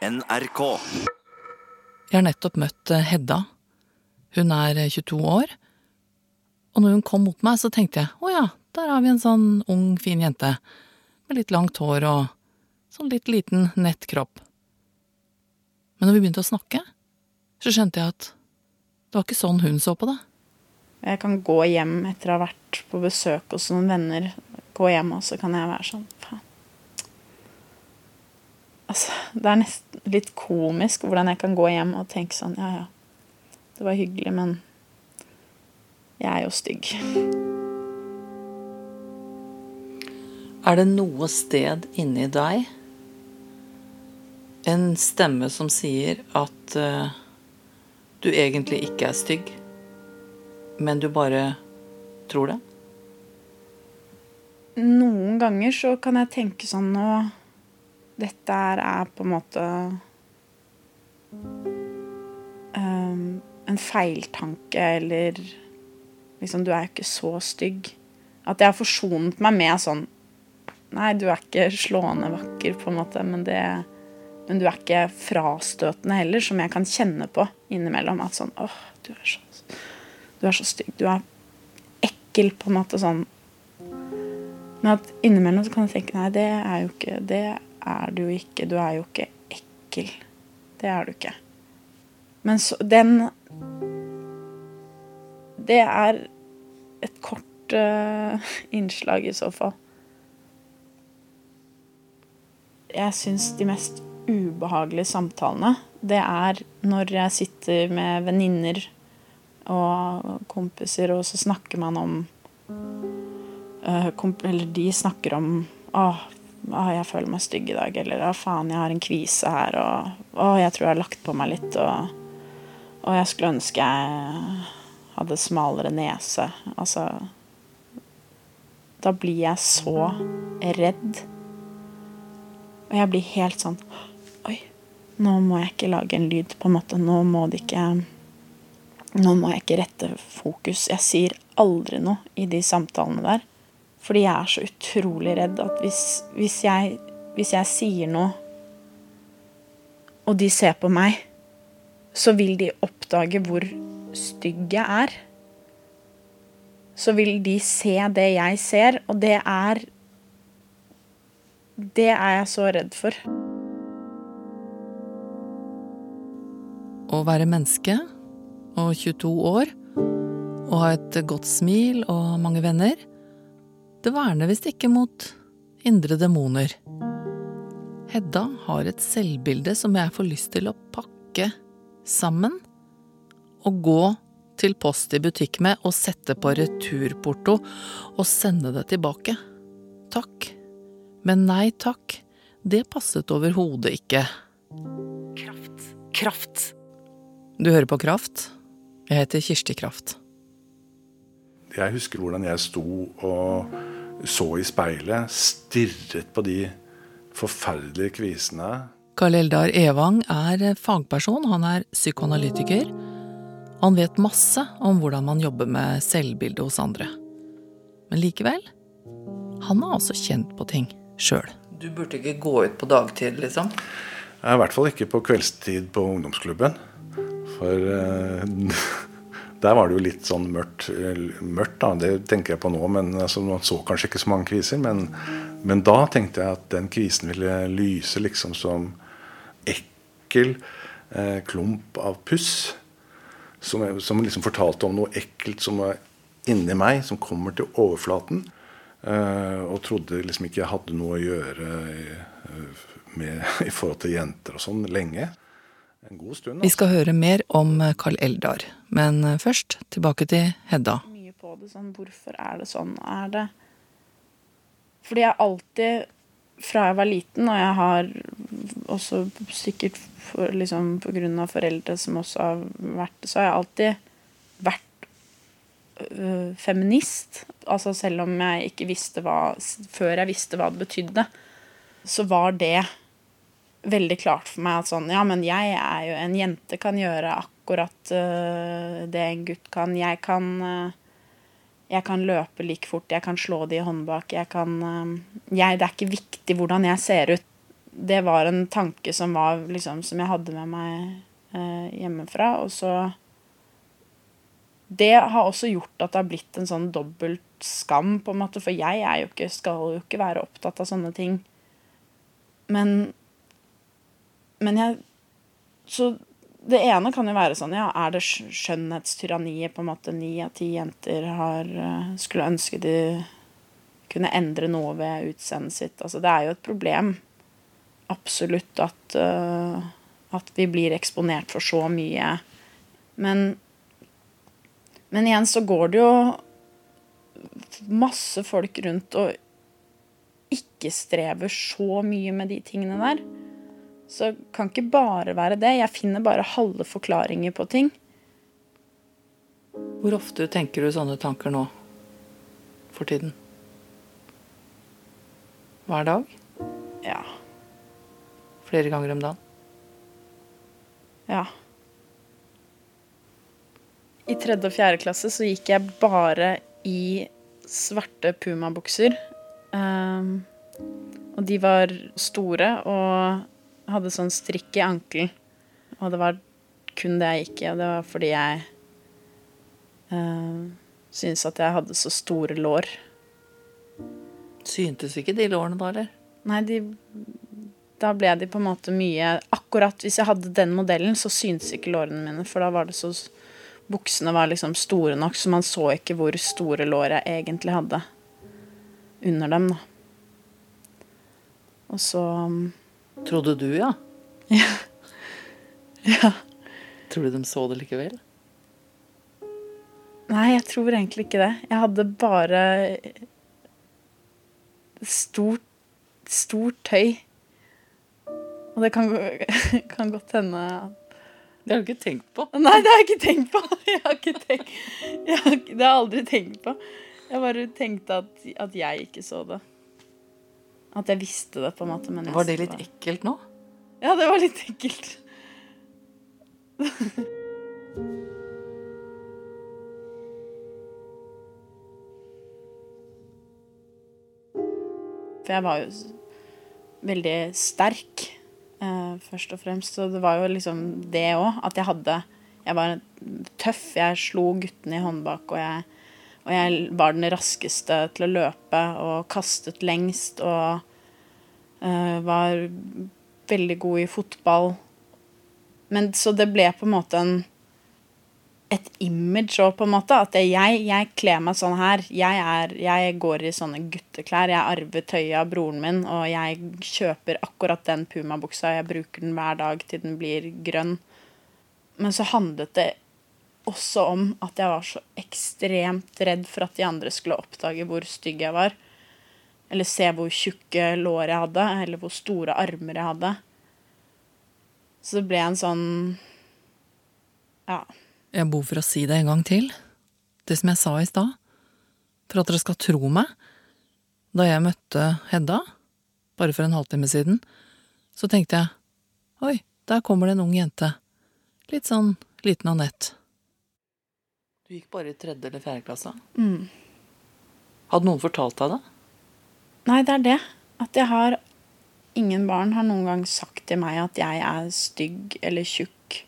NRK. Jeg har nettopp møtt eh, Hedda. Hun er eh, 22 år. Og når hun kom mot meg, så tenkte jeg å ja, der har vi en sånn ung, fin jente. Med litt langt hår og sånn litt liten, nett kropp. Men når vi begynte å snakke, så skjønte jeg at det var ikke sånn hun så på det. Jeg kan gå hjem etter å ha vært på besøk hos noen venner. Gå hjem, og så kan jeg være sånn Faen. Altså, det er nesten litt komisk hvordan jeg kan gå hjem og tenke sånn Ja, ja, det var hyggelig, men jeg er jo stygg. Er det noe sted inni deg en stemme som sier at uh, du egentlig ikke er stygg, men du bare tror det? Noen ganger så kan jeg tenke sånn nå Dette er på en måte um, en feiltanke, eller liksom Du er jo ikke så stygg. At jeg har forsonet meg med sånn Nei, du er ikke slående vakker, på en måte, men, det, men du er ikke frastøtende heller, som jeg kan kjenne på innimellom. At sånn åh, du er så, du er så stygg. Du er ekkel, på en måte sånn. Men at innimellom så kan jeg tenke nei, det er jo ikke Det er du jo ikke. Du er jo ikke ekkel. Det er du ikke. Men så Den Det er et kort uh, innslag i så fall. Jeg syns de mest ubehagelige samtalene, det er når jeg sitter med venninner og kompiser, og så snakker man om uh, komp Eller de snakker om Åh, åh, jeg føler meg stygg i dag. Eller å, faen, jeg har en kvise her. Og å, jeg tror jeg har lagt på meg litt. Og, og jeg skulle ønske jeg hadde smalere nese. Altså Da blir jeg så redd. Og jeg blir helt sånn Oi, nå må jeg ikke lage en lyd, på en måte. Nå må det ikke Nå må jeg ikke rette fokus. Jeg sier aldri noe i de samtalene der. Fordi jeg er så utrolig redd at hvis, hvis, jeg, hvis jeg sier noe, og de ser på meg, så vil de oppdage hvor stygg jeg er. Så vil de se det jeg ser, og det er Det er jeg så redd for. Å være menneske og 22 år og ha et godt smil og mange venner, det verner visst ikke mot indre demoner. Hedda har et selvbilde som jeg får lyst til å pakke sammen og gå til Post i butikk med og sette på returporto og sende det tilbake. Takk. Men nei takk, det passet overhodet ikke. Kraft. Kraft. Du hører på Kraft. Jeg heter Kirsti Kraft. Jeg husker hvordan jeg sto og så i speilet, stirret på de forferdelige kvisene. Karl Eldar Evang er fagperson, han er psykoanalytiker. Han vet masse om hvordan man jobber med selvbildet hos andre. Men likevel, han har også kjent på ting sjøl. Du burde ikke gå ut på dagtid, liksom? Jeg er I hvert fall ikke på kveldstid på ungdomsklubben. For eh, der var det jo litt sånn mørkt, eh, mørkt da, det tenker jeg på nå. men altså, Man så kanskje ikke så mange kviser. Men, men da tenkte jeg at den kvisen ville lyse liksom som ekkel eh, klump av puss. Som, som, liksom fortalte om noe ekkelt som var inni meg, som kommer til overflaten. Eh, og trodde liksom ikke jeg hadde noe å gjøre i, med, i forhold til jenter og sånn lenge. En god stund. Vi skal høre mer om Carl Eldar, men først tilbake til Hedda. Mye på det, sånn, hvorfor er det sånn? Er det Fordi jeg alltid, fra jeg var liten, og jeg har også sikkert for, liksom, på grunn av foreldre som også har vært det, så har jeg alltid vært øh, feminist. Altså selv om jeg ikke visste hva Før jeg visste hva det betydde, så var det veldig klart for meg at sånn Ja, men jeg er jo En jente kan gjøre akkurat uh, det en gutt kan. Jeg kan uh, Jeg kan løpe like fort, jeg kan slå de i håndbak, jeg kan uh, jeg, Det er ikke viktig hvordan jeg ser ut. det var en tanke som, var, liksom, som jeg hadde med meg hjemmefra. Og så Det har også gjort at det har blitt en sånn dobbelt skam, på en måte. For jeg jo ikke, skal jo ikke være opptatt av sånne ting. Men Men jeg Så det ene kan jo være sånn, ja, er det skjønnhetstyranniet på en måte ni av ti jenter har eh, skulle ønske de kunne endre noe ved utseendet sitt. Altså, det er jo et problem. Absolutt at, uh, at vi blir eksponert for så mye. Men, men igjen så går det jo masse folk rundt og ikke strever så mye med de tingene der. Så kan ikke bare være det. Jeg finner bare halve forklaringer på ting. Hvor ofte tenker du sånne tanker nå for tiden? Hver dag? Ja. Flere ganger om dagen? Ja. I tredje og fjerde klasse så gikk jeg bare i svarte pumabukser. Um, og de var store og hadde sånn strikk i ankelen. Og det var kun det jeg gikk i, og det var fordi jeg uh, syntes at jeg hadde så store lår. Syntes ikke de lårene da, eller? Nei, de Da ble de på en måte mye Akkurat hvis jeg hadde den modellen, så syntes ikke lårene mine, for da var det så Buksene var liksom store nok, så man så ikke hvor store lår jeg egentlig hadde under dem, da. Og så um, Trodde du, ja? Ja. ja. Tror du de så det likevel? Nei, jeg tror egentlig ikke det. Jeg hadde bare stort, stort tøy. Og det kan, kan godt hende Det har du ikke tenkt på? Nei, det har jeg ikke tenkt på. Jeg har ikke tenkt, jeg har, det har jeg aldri tenkt på. Jeg bare tenkte at, at, jeg ikke så det. At jeg visste det, på en måte. var det litt ekkelt nå? Ja, det var litt ekkelt. For jeg var jo veldig sterk, eh, først og fremst. Så det var jo liksom det òg. At jeg hadde Jeg var tøff. Jeg slo guttene i håndbak, og jeg, og jeg var den raskeste til å løpe og kastet lengst og uh, var veldig god i fotball. Men så det ble på en måte en et image òg, på en måte. At jeg, jeg kler meg sånn her. Jeg, er, jeg, går i sånne gutteklær. Jeg arver tøyet av broren min, og jeg kjøper akkurat den pumabuksa. Jeg bruker den hver dag til den blir grønn. Men så handlet det også om at jeg var så ekstremt redd for at de andre skulle oppdage hvor stygg jeg var. Eller se hvor tjukke lår jeg hadde, eller hvor store armer jeg hadde. Så det ble en sånn Ja. Jeg bor for å si det en gang til, det som jeg sa i stad, for at dere skal tro meg. Da jeg møtte Hedda, bare for en halvtime siden, så tenkte jeg oi, der kommer det en ung jente. Litt sånn liten Anette. Du gikk bare i tredje eller fjerde klasse? Mm. Hadde noen fortalt deg det? Nei, det er det. At jeg har Ingen barn har noen gang sagt til meg at jeg er stygg eller tjukk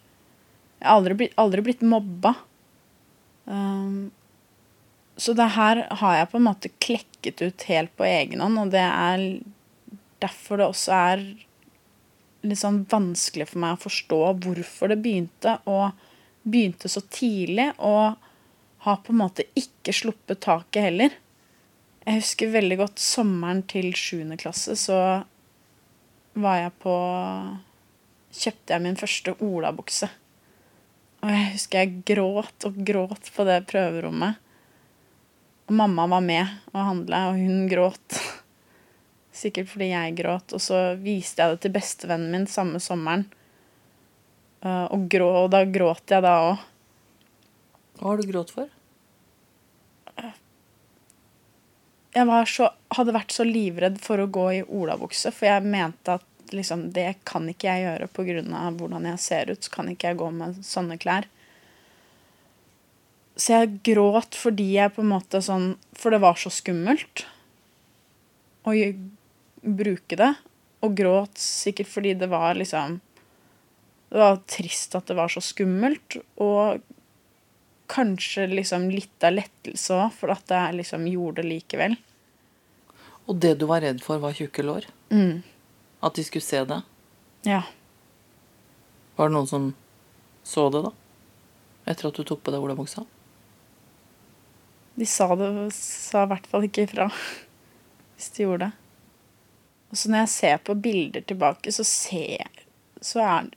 jeg har aldri blitt, aldri blitt mobba. Um, så det her har jeg på en måte klekket ut helt på egen hånd, og det er derfor det også er litt sånn vanskelig for meg å forstå hvorfor det begynte, og begynte så tidlig, og har på en måte ikke sluppet taket heller. Jeg husker veldig godt sommeren til 7. klasse, så var jeg på Kjøpte jeg min første olabukse. Og jeg husker jeg gråt og gråt på det prøverommet. Og mamma var med og handla, og hun gråt. Sikkert fordi jeg gråt. Og så viste jeg det til bestevennen min samme sommeren. Eh, og, grå, og da gråt jeg da òg. Hva har du grått for? Jeg så, hadde vært så livredd for å gå i olabukse, for jeg mente at liksom, det kan ikke jeg gjøre pga. hvordan jeg ser ut. Så kan ikke jeg gå med sånne klær. Så jeg gråt fordi jeg på en måte sånn For det var så skummelt å bruke det. Og gråt sikkert fordi det var liksom Det var trist at det var så skummelt. Og kanskje liksom litt av lettelse òg, for at jeg liksom gjorde det likevel. Og det du var redd for, var tjukke lår? Mm. At de skulle se det? Ja. Var det noen som så det, da? Etter at du tok på deg olabuksa? De sa det, sa i hvert fall ikke ifra. Hvis de gjorde det. Og så når jeg ser på bilder tilbake, så ser, så er,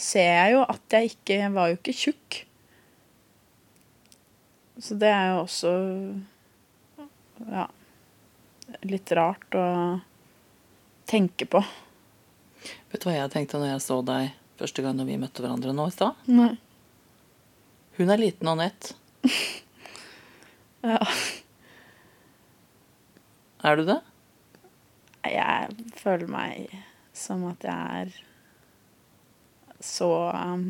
ser jeg jo at jeg ikke jeg var jo ikke tjukk. Så det er jo også ja, litt rart å tenke på. Vet du hva jeg tenkte når jeg så deg første gang når vi møtte hverandre nå i stad? Hun er liten og nett. Ja. Er du det? Jeg føler meg som at jeg er så um,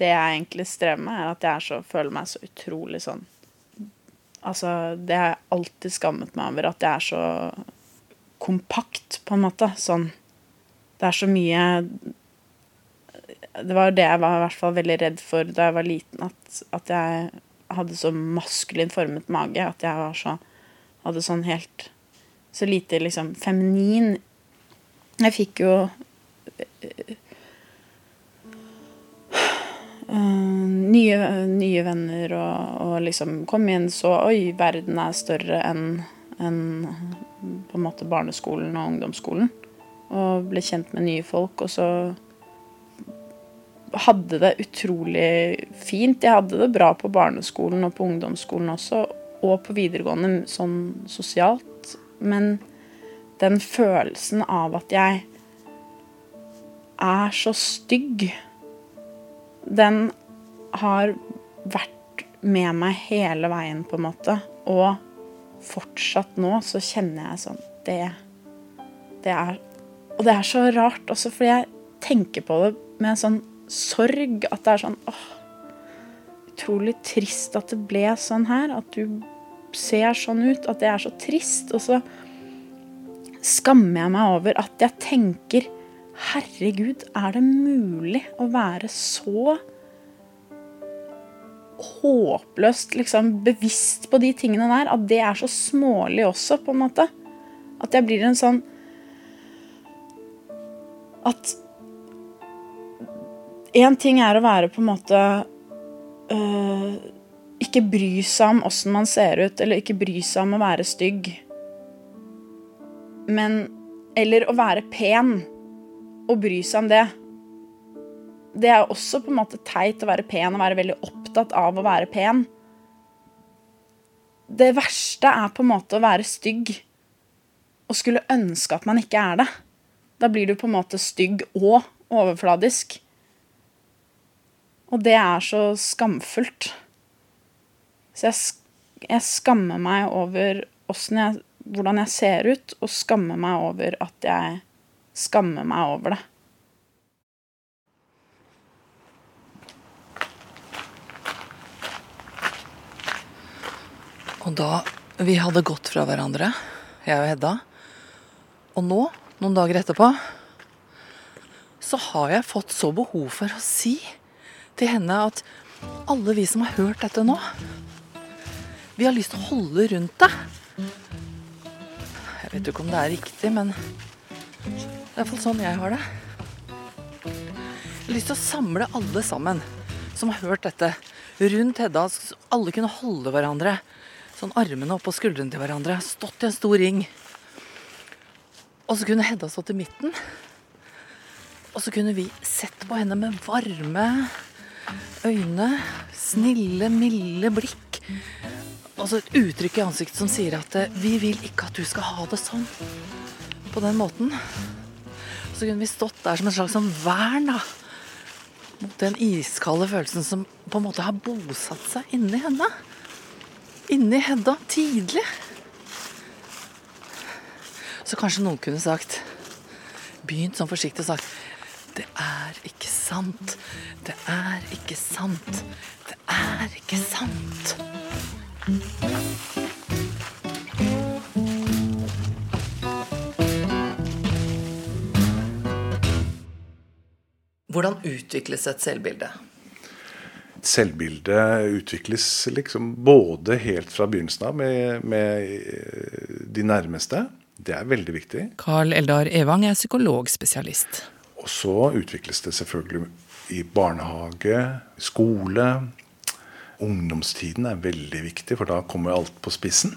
Det jeg egentlig strever med, er at jeg så, føler meg så utrolig sånn Altså, det har jeg alltid skammet meg over, at jeg er så kompakt, på en måte. Sånn Det er så mye Det var jo det jeg var i hvert fall veldig redd for da jeg var liten, at, at jeg hadde så maskulin formet mage. At jeg var så Hadde sånn helt Så lite liksom feminin Jeg fikk jo nye, nye venner og, og liksom kom inn så Oi, verden er større enn enn på en måte barneskolen og ungdomsskolen. Og ble kjent med nye folk, og så hadde det utrolig fint. Jeg hadde det bra på barneskolen og på ungdomsskolen også, og på videregående sånn sosialt. Men den følelsen av at jeg er så stygg, den har vært med meg hele veien, på en måte. Og fortsatt nå så kjenner jeg sånn Det, det er Og det er så rart også, fordi jeg tenker på det med en sånn sorg. At det er sånn åh, Utrolig trist at det ble sånn her. At du ser sånn ut. At det er så trist. Og så skammer jeg meg over at jeg tenker Herregud, er det mulig å være så håpløst liksom, bevisst på de tingene der? At det er så smålig også, på en måte. At jeg blir en sånn At Én ting er å være på en måte øh, Ikke bry seg om åssen man ser ut, eller ikke bry seg om å være stygg. Men Eller å være pen og bry seg om det. Det er også på en måte teit å være pen og være veldig opptatt av å være pen. Det verste er på en måte å være stygg og skulle ønske at man ikke er det. Da blir du på en måte stygg og overfladisk. Og det er så skamfullt. Så jeg, jeg skammer meg over jeg, hvordan jeg ser ut, og skammer meg over at jeg skammer meg over det. Og da vi hadde gått fra hverandre, jeg og Hedda, og nå, noen dager etterpå, så har jeg fått så behov for å si til henne at alle vi som har hørt dette nå, vi har lyst til å holde rundt deg. Jeg vet jo ikke om det er riktig, men det er iallfall sånn jeg har det. Jeg har lyst til å samle alle sammen som har hørt dette, rundt Hedda. Så alle kunne holde hverandre. Sånn armene oppå skuldrene til hverandre. Stått i en stor ring. Og så kunne Hedda stått i midten. Og så kunne vi sett på henne med varme øyne. Snille, milde blikk. Og så et uttrykk i ansiktet som sier at eh, vi vil ikke at du skal ha det sånn. På den måten. Så kunne vi stått der som et slags sånn vern da, mot den iskalde følelsen som på en måte har bosatt seg inni henne. Inni Hedda tidlig. Så kanskje noen kunne sagt Begynt sånn forsiktig og sagt Det er ikke sant. Det er ikke sant. Det er ikke sant. Hvordan utvikles et selvbilde? Selvbildet utvikles liksom både helt fra begynnelsen av med, med eh, de nærmeste. Det er veldig viktig. Carl Eldar Evang er psykologspesialist. Og så utvikles det selvfølgelig i barnehage, skole. Ungdomstiden er veldig viktig, for da kommer alt på spissen.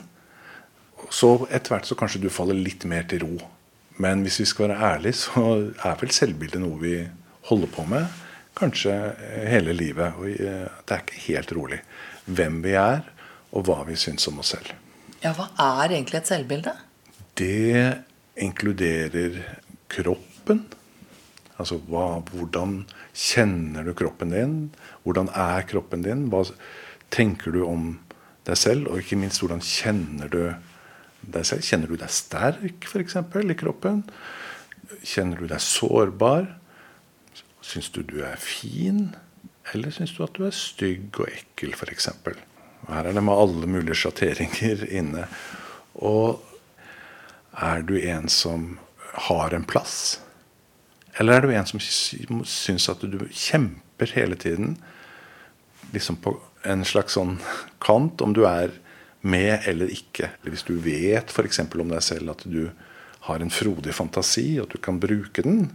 Så etter hvert så kanskje du faller litt mer til ro. Men hvis vi skal være ærlige, så er vel selvbildet noe vi holder på med kanskje hele livet. Og eh, det er ikke helt rolig hvem vi er, og hva vi syns om oss selv. Ja, Hva er egentlig et selvbilde? Det inkluderer kroppen. Altså hva, hvordan kjenner du kroppen din? Hvordan er kroppen din? Hva tenker du om deg selv? Og ikke minst, hvordan kjenner du deg selv? Kjenner du deg sterk, f.eks., i kroppen? Kjenner du deg sårbar? Syns du du er fin? Eller syns du at du er stygg og ekkel, f.eks.? Her er det med alle mulige sjatteringer inne. Og er du en som har en plass? Eller er du en som syns at du kjemper hele tiden? Liksom på en slags sånn kant, om du er med eller ikke. Hvis du vet f.eks. om deg selv at du har en frodig fantasi, og at du kan bruke den,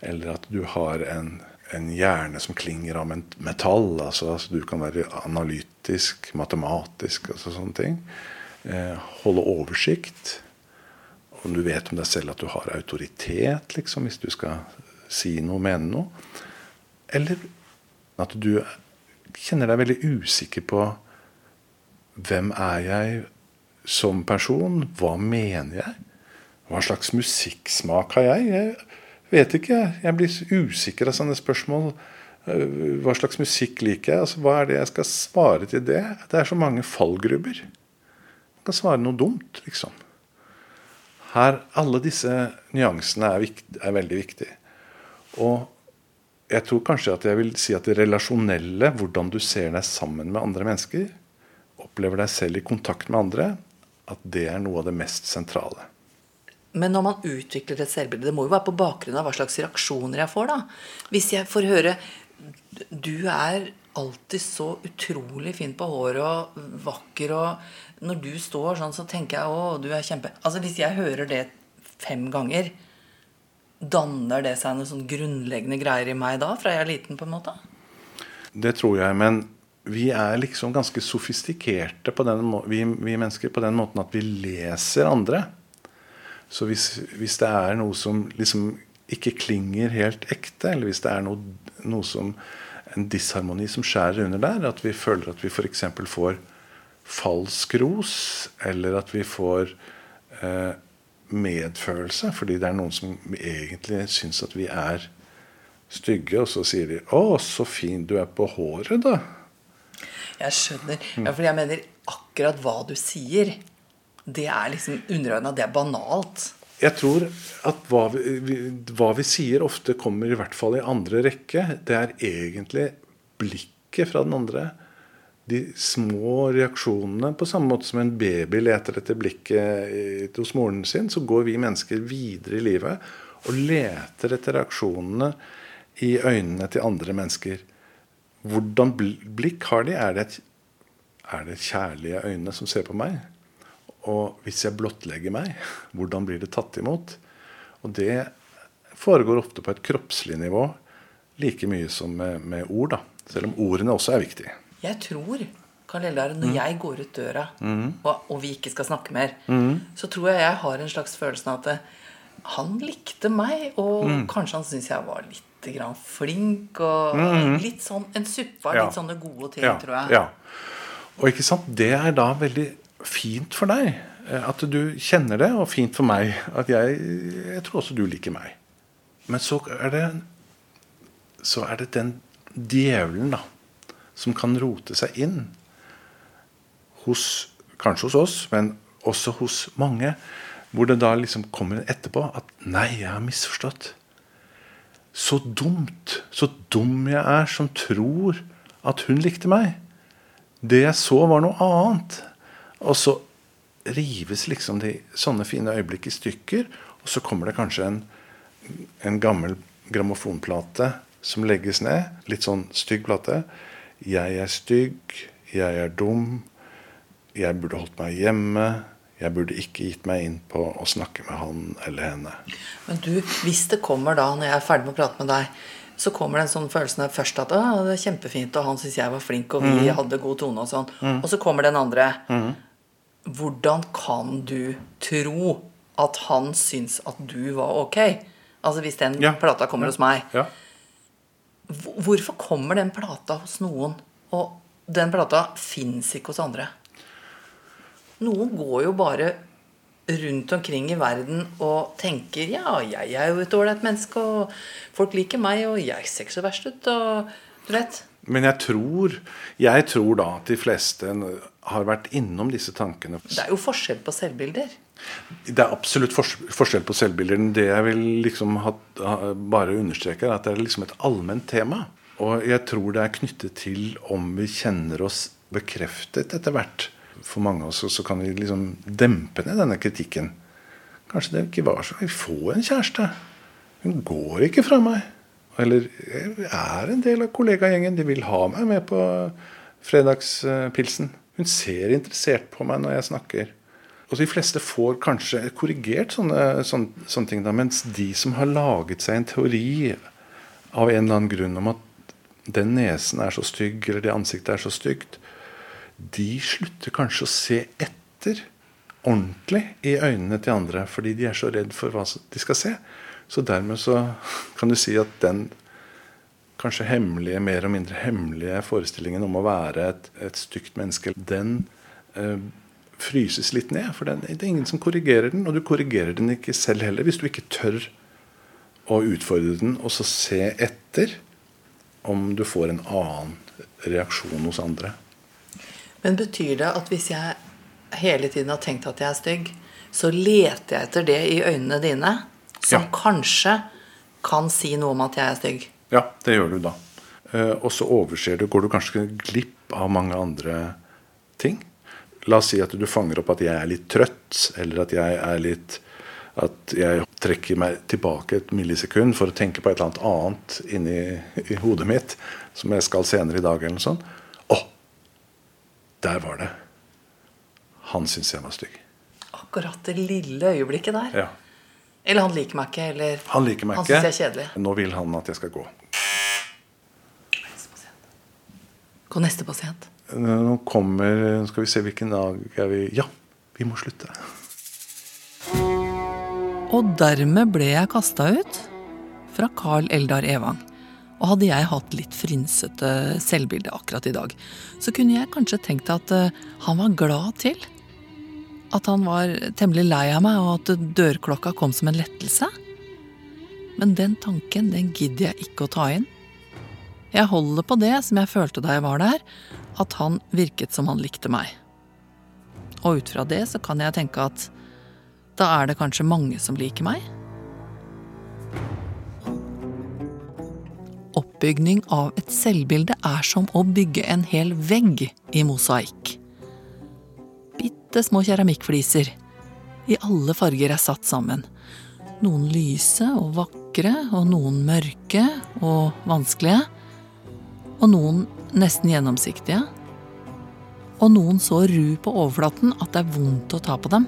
eller at du har en, en hjerne som klinger av metall. Altså, altså, du kan være analytisk, matematisk, altså sånne ting. Eh, holde oversikt. Om du vet om deg selv at du har autoritet, liksom, hvis du skal si noe, mene noe. Eller at du kjenner deg veldig usikker på hvem er jeg som person? Hva mener jeg? Hva slags musikksmak har jeg? Jeg vet ikke. Jeg blir usikker av sånne spørsmål. Eh, hva slags musikk liker jeg? Altså, hva er det jeg skal svare til det? Det er så mange fallgrubber. Man kan svare noe dumt, liksom. Her, Alle disse nyansene er, vikt, er veldig viktige. Og jeg tror kanskje at jeg vil si at det relasjonelle, hvordan du ser deg sammen med andre mennesker, opplever deg selv i kontakt med andre, at det er noe av det mest sentrale. Men når man utvikler et selvbilde, det må jo være på bakgrunn av hva slags reaksjoner jeg får. da. Hvis jeg får høre Du er alltid så utrolig fin på håret og vakker, og når du står sånn, så tenker jeg å, du er kjempe Altså Hvis jeg hører det fem ganger, danner det seg noen sånn grunnleggende greier i meg da, fra jeg er liten, på en måte? Det tror jeg, men vi er liksom ganske sofistikerte, på den, vi, vi mennesker, på den måten at vi leser andre. Så hvis, hvis, det er noe som liksom ikke klinger helt ekte, eller hvis det er noe, noe som en disharmoni som skjærer under der, at vi føler at vi f.eks. får falsk ros, eller at vi får eh, medfølelse fordi det er noen som egentlig syns at vi er stygge, og så sier de 'Å, så fin du er på håret', da. Jeg skjønner. Ja, for jeg mener akkurat hva du sier det er liksom underordna. Det er banalt. Jeg tror at hva vi, hva vi, sier, ofte kommer i hvert fall i andre rekke. Det er egentlig blikket fra den andre. De små reaksjonene. På samme måte som en baby leter etter blikket hos moren sin, så går vi mennesker videre i livet og leter etter reaksjonene i øynene til andre mennesker. Hvordan blikk har de? Er det, et, er det kjærlige øyne som ser på meg? Og hvis jeg blottlegger meg, hvordan blir det tatt imot? Og det foregår ofte på et kroppslig nivå like mye som med, med ord. da. Selv om ordene også er viktige. Jeg tror Karl Eldar, når mm. jeg går ut døra, mm. og, og, vi ikke skal snakke mer, mm. så tror jeg jeg har en slags følelse av at han likte meg, og mm. kanskje han syntes jeg var litt grann flink. Og mm. litt sånn en suppe av ja. litt sånne gode ting, ja. tror jeg. Ja. Og ikke sant, det er da veldig fint for deg eh, at du kjenner det, og fint for meg at jeg, jeg tror også du liker meg. Men så er det så er det den djevelen da, som kan rote seg inn hos Kanskje hos oss, men også hos mange. Hvor det da liksom kommer etterpå at 'Nei, jeg har misforstått'. Så dumt. Så dum jeg er som tror at hun likte meg. Det jeg så, var noe annet. Og så rives liksom de sånne fine øyeblikk i stykker, og så kommer det kanskje en, en gammel grammofonplate som legges ned. Litt sånn stygg plate. Jeg er stygg. Jeg er dum. Jeg burde holdt meg hjemme. Jeg burde ikke gitt meg inn på å snakke med han eller henne. Men du, hvis det kommer da, når jeg er ferdig med å prate med deg, så kommer den sånn følelsen der først at det er kjempefint, og han syns jeg var flink, og vi hadde god tone og sånn. Og så kommer den andre. Hvordan kan du tro at han syns at du var ok? Altså hvis den Ja. plata kommer hos meg. Ja. Hvorfor kommer den plata hos noen, og den plata fins ikke hos andre? Noen går jo bare rundt omkring i verden og tenker ja, jeg er jo et ålreit menneske, og folk liker meg, og jeg ser ikke så verst ut, og du vet. Men jeg tror, jeg tror da at de fleste har vært innom disse tankene. Det er jo forskjell på selvbilder. Det er absolutt forskjell på selvbilder. Det jeg vil liksom ha, bare understreke, er at det er liksom et allment tema. Og jeg tror det er knyttet til om vi kjenner oss bekreftet etter hvert. For mange av oss så kan vi liksom dempe ned denne kritikken. Kanskje det ikke var så Vi får en kjæreste. Hun går ikke fra meg. Eller jeg er en del av kollegagjengen. De vil ha meg med på fredagspilsen. Hun ser interessert på meg når jeg snakker. Og de fleste får kanskje korrigert sånne, sånne, sånne ting, da, mens de som har laget seg en teori av en eller annen grunn om at den nesen er så stygg, eller det ansiktet er så stygt, de slutter kanskje å se etter ordentlig i øynene til andre, fordi de er så redd for hva de skal se. Så dermed så kan du si at den kanskje hemmelige, mer og mindre hemmelige forestillingen om å være et, et stygt menneske, den eh, fryses litt ned. For den, det er ingen som korrigerer den, og du korrigerer den ikke selv heller hvis du ikke tør å utfordre den og så se etter om du får en annen reaksjon hos andre. Men betyr det at hvis jeg hele tiden har tenkt at jeg er stygg, så leter jeg etter det i øynene dine, som Ja. kanskje kan si noe om at jeg er stygg? Ja, det gjør du da. Eh, og så overser du, går du kanskje glipp av mange andre ting. La oss si at du fanger opp at jeg er litt trøtt, eller at jeg er litt At jeg trekker meg tilbake et millisekund for å tenke på et eller annet annet inni i hodet mitt som jeg skal senere i dag, eller noe sånt. Å! Der var det. Han syns jeg var stygg. Akkurat det lille øyeblikket der. Ja. Eller han liker meg ikke, eller Han liker meg han ikke. syns jeg er kjedelig. Nå vil han at jeg skal gå. Gå neste pasient. Nå kommer Skal vi se hvilken dag er vi Ja, vi må slutte. Og dermed ble jeg kasta ut fra Carl Eldar Evang. Og hadde jeg hatt litt frynsete selvbilde akkurat i dag, så kunne jeg kanskje tenkt at eh, han var glad til. At han var temmelig lei av meg, og at dørklokka kom som en lettelse. Men den tanken, den gidder jeg ikke å ta inn. Jeg holder på det som jeg følte da jeg var der, at han virket som han likte meg. Og ut fra det så kan jeg tenke at da er det kanskje mange som liker meg. Oppbygning av et selvbilde er som å bygge en hel vegg i mosaikk. Bitte små keramikkfliser i alle farger er satt sammen. Noen lyse og vakre, og noen mørke og vanskelige. Og noen nesten gjennomsiktige. Og noen så ru på overflaten at det er vondt å ta på dem.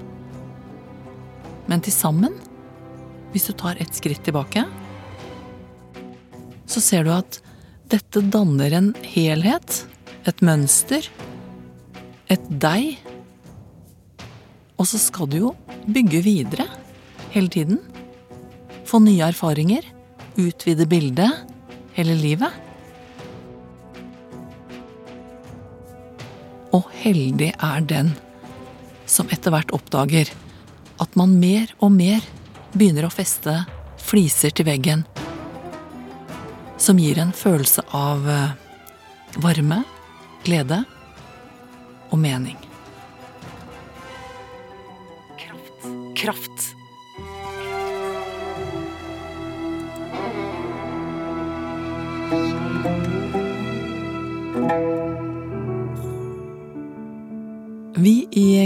Men til sammen, hvis du tar et skritt tilbake, så ser du at dette danner en helhet, et mønster, et deg. Og så skal du jo bygge videre hele tiden. Få nye erfaringer, utvide bildet hele livet. Og heldig er den som etter hvert oppdager at man mer og mer begynner å feste fliser til veggen som gir en følelse av eh, varme, glede og mening. Kraft. Kraft.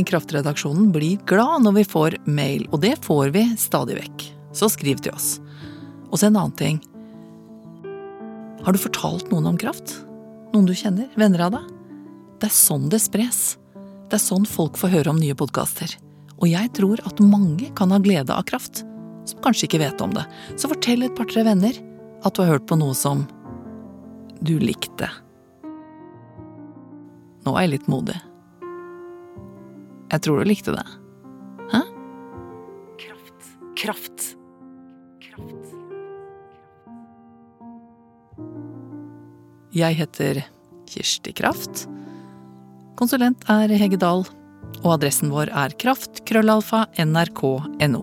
Kraftredaksjonen blir glad når vi får mail, og det får vi stadig vekk. Så skriv til oss. Og så en annen ting. Har du fortalt noen om kraft? Noen du kjenner? Venner av deg? Det er sånn det spres. Det er sånn folk får høre om nye podkaster. Og jeg tror at mange kan ha glede av kraft, som kanskje ikke vet om det. Så fortell et par-tre venner at du har hørt på noe som du likte. Nå er jeg litt modig. Jeg tror du likte det. Hæ? Kraft. Kraft. Kraft. Jeg heter Kirsti Kraft. Konsulent er Hege Dahl, og adressen vår er kraft.krøllalfa nrk.no.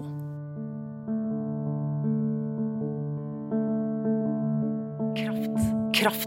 Kraft. Kraft.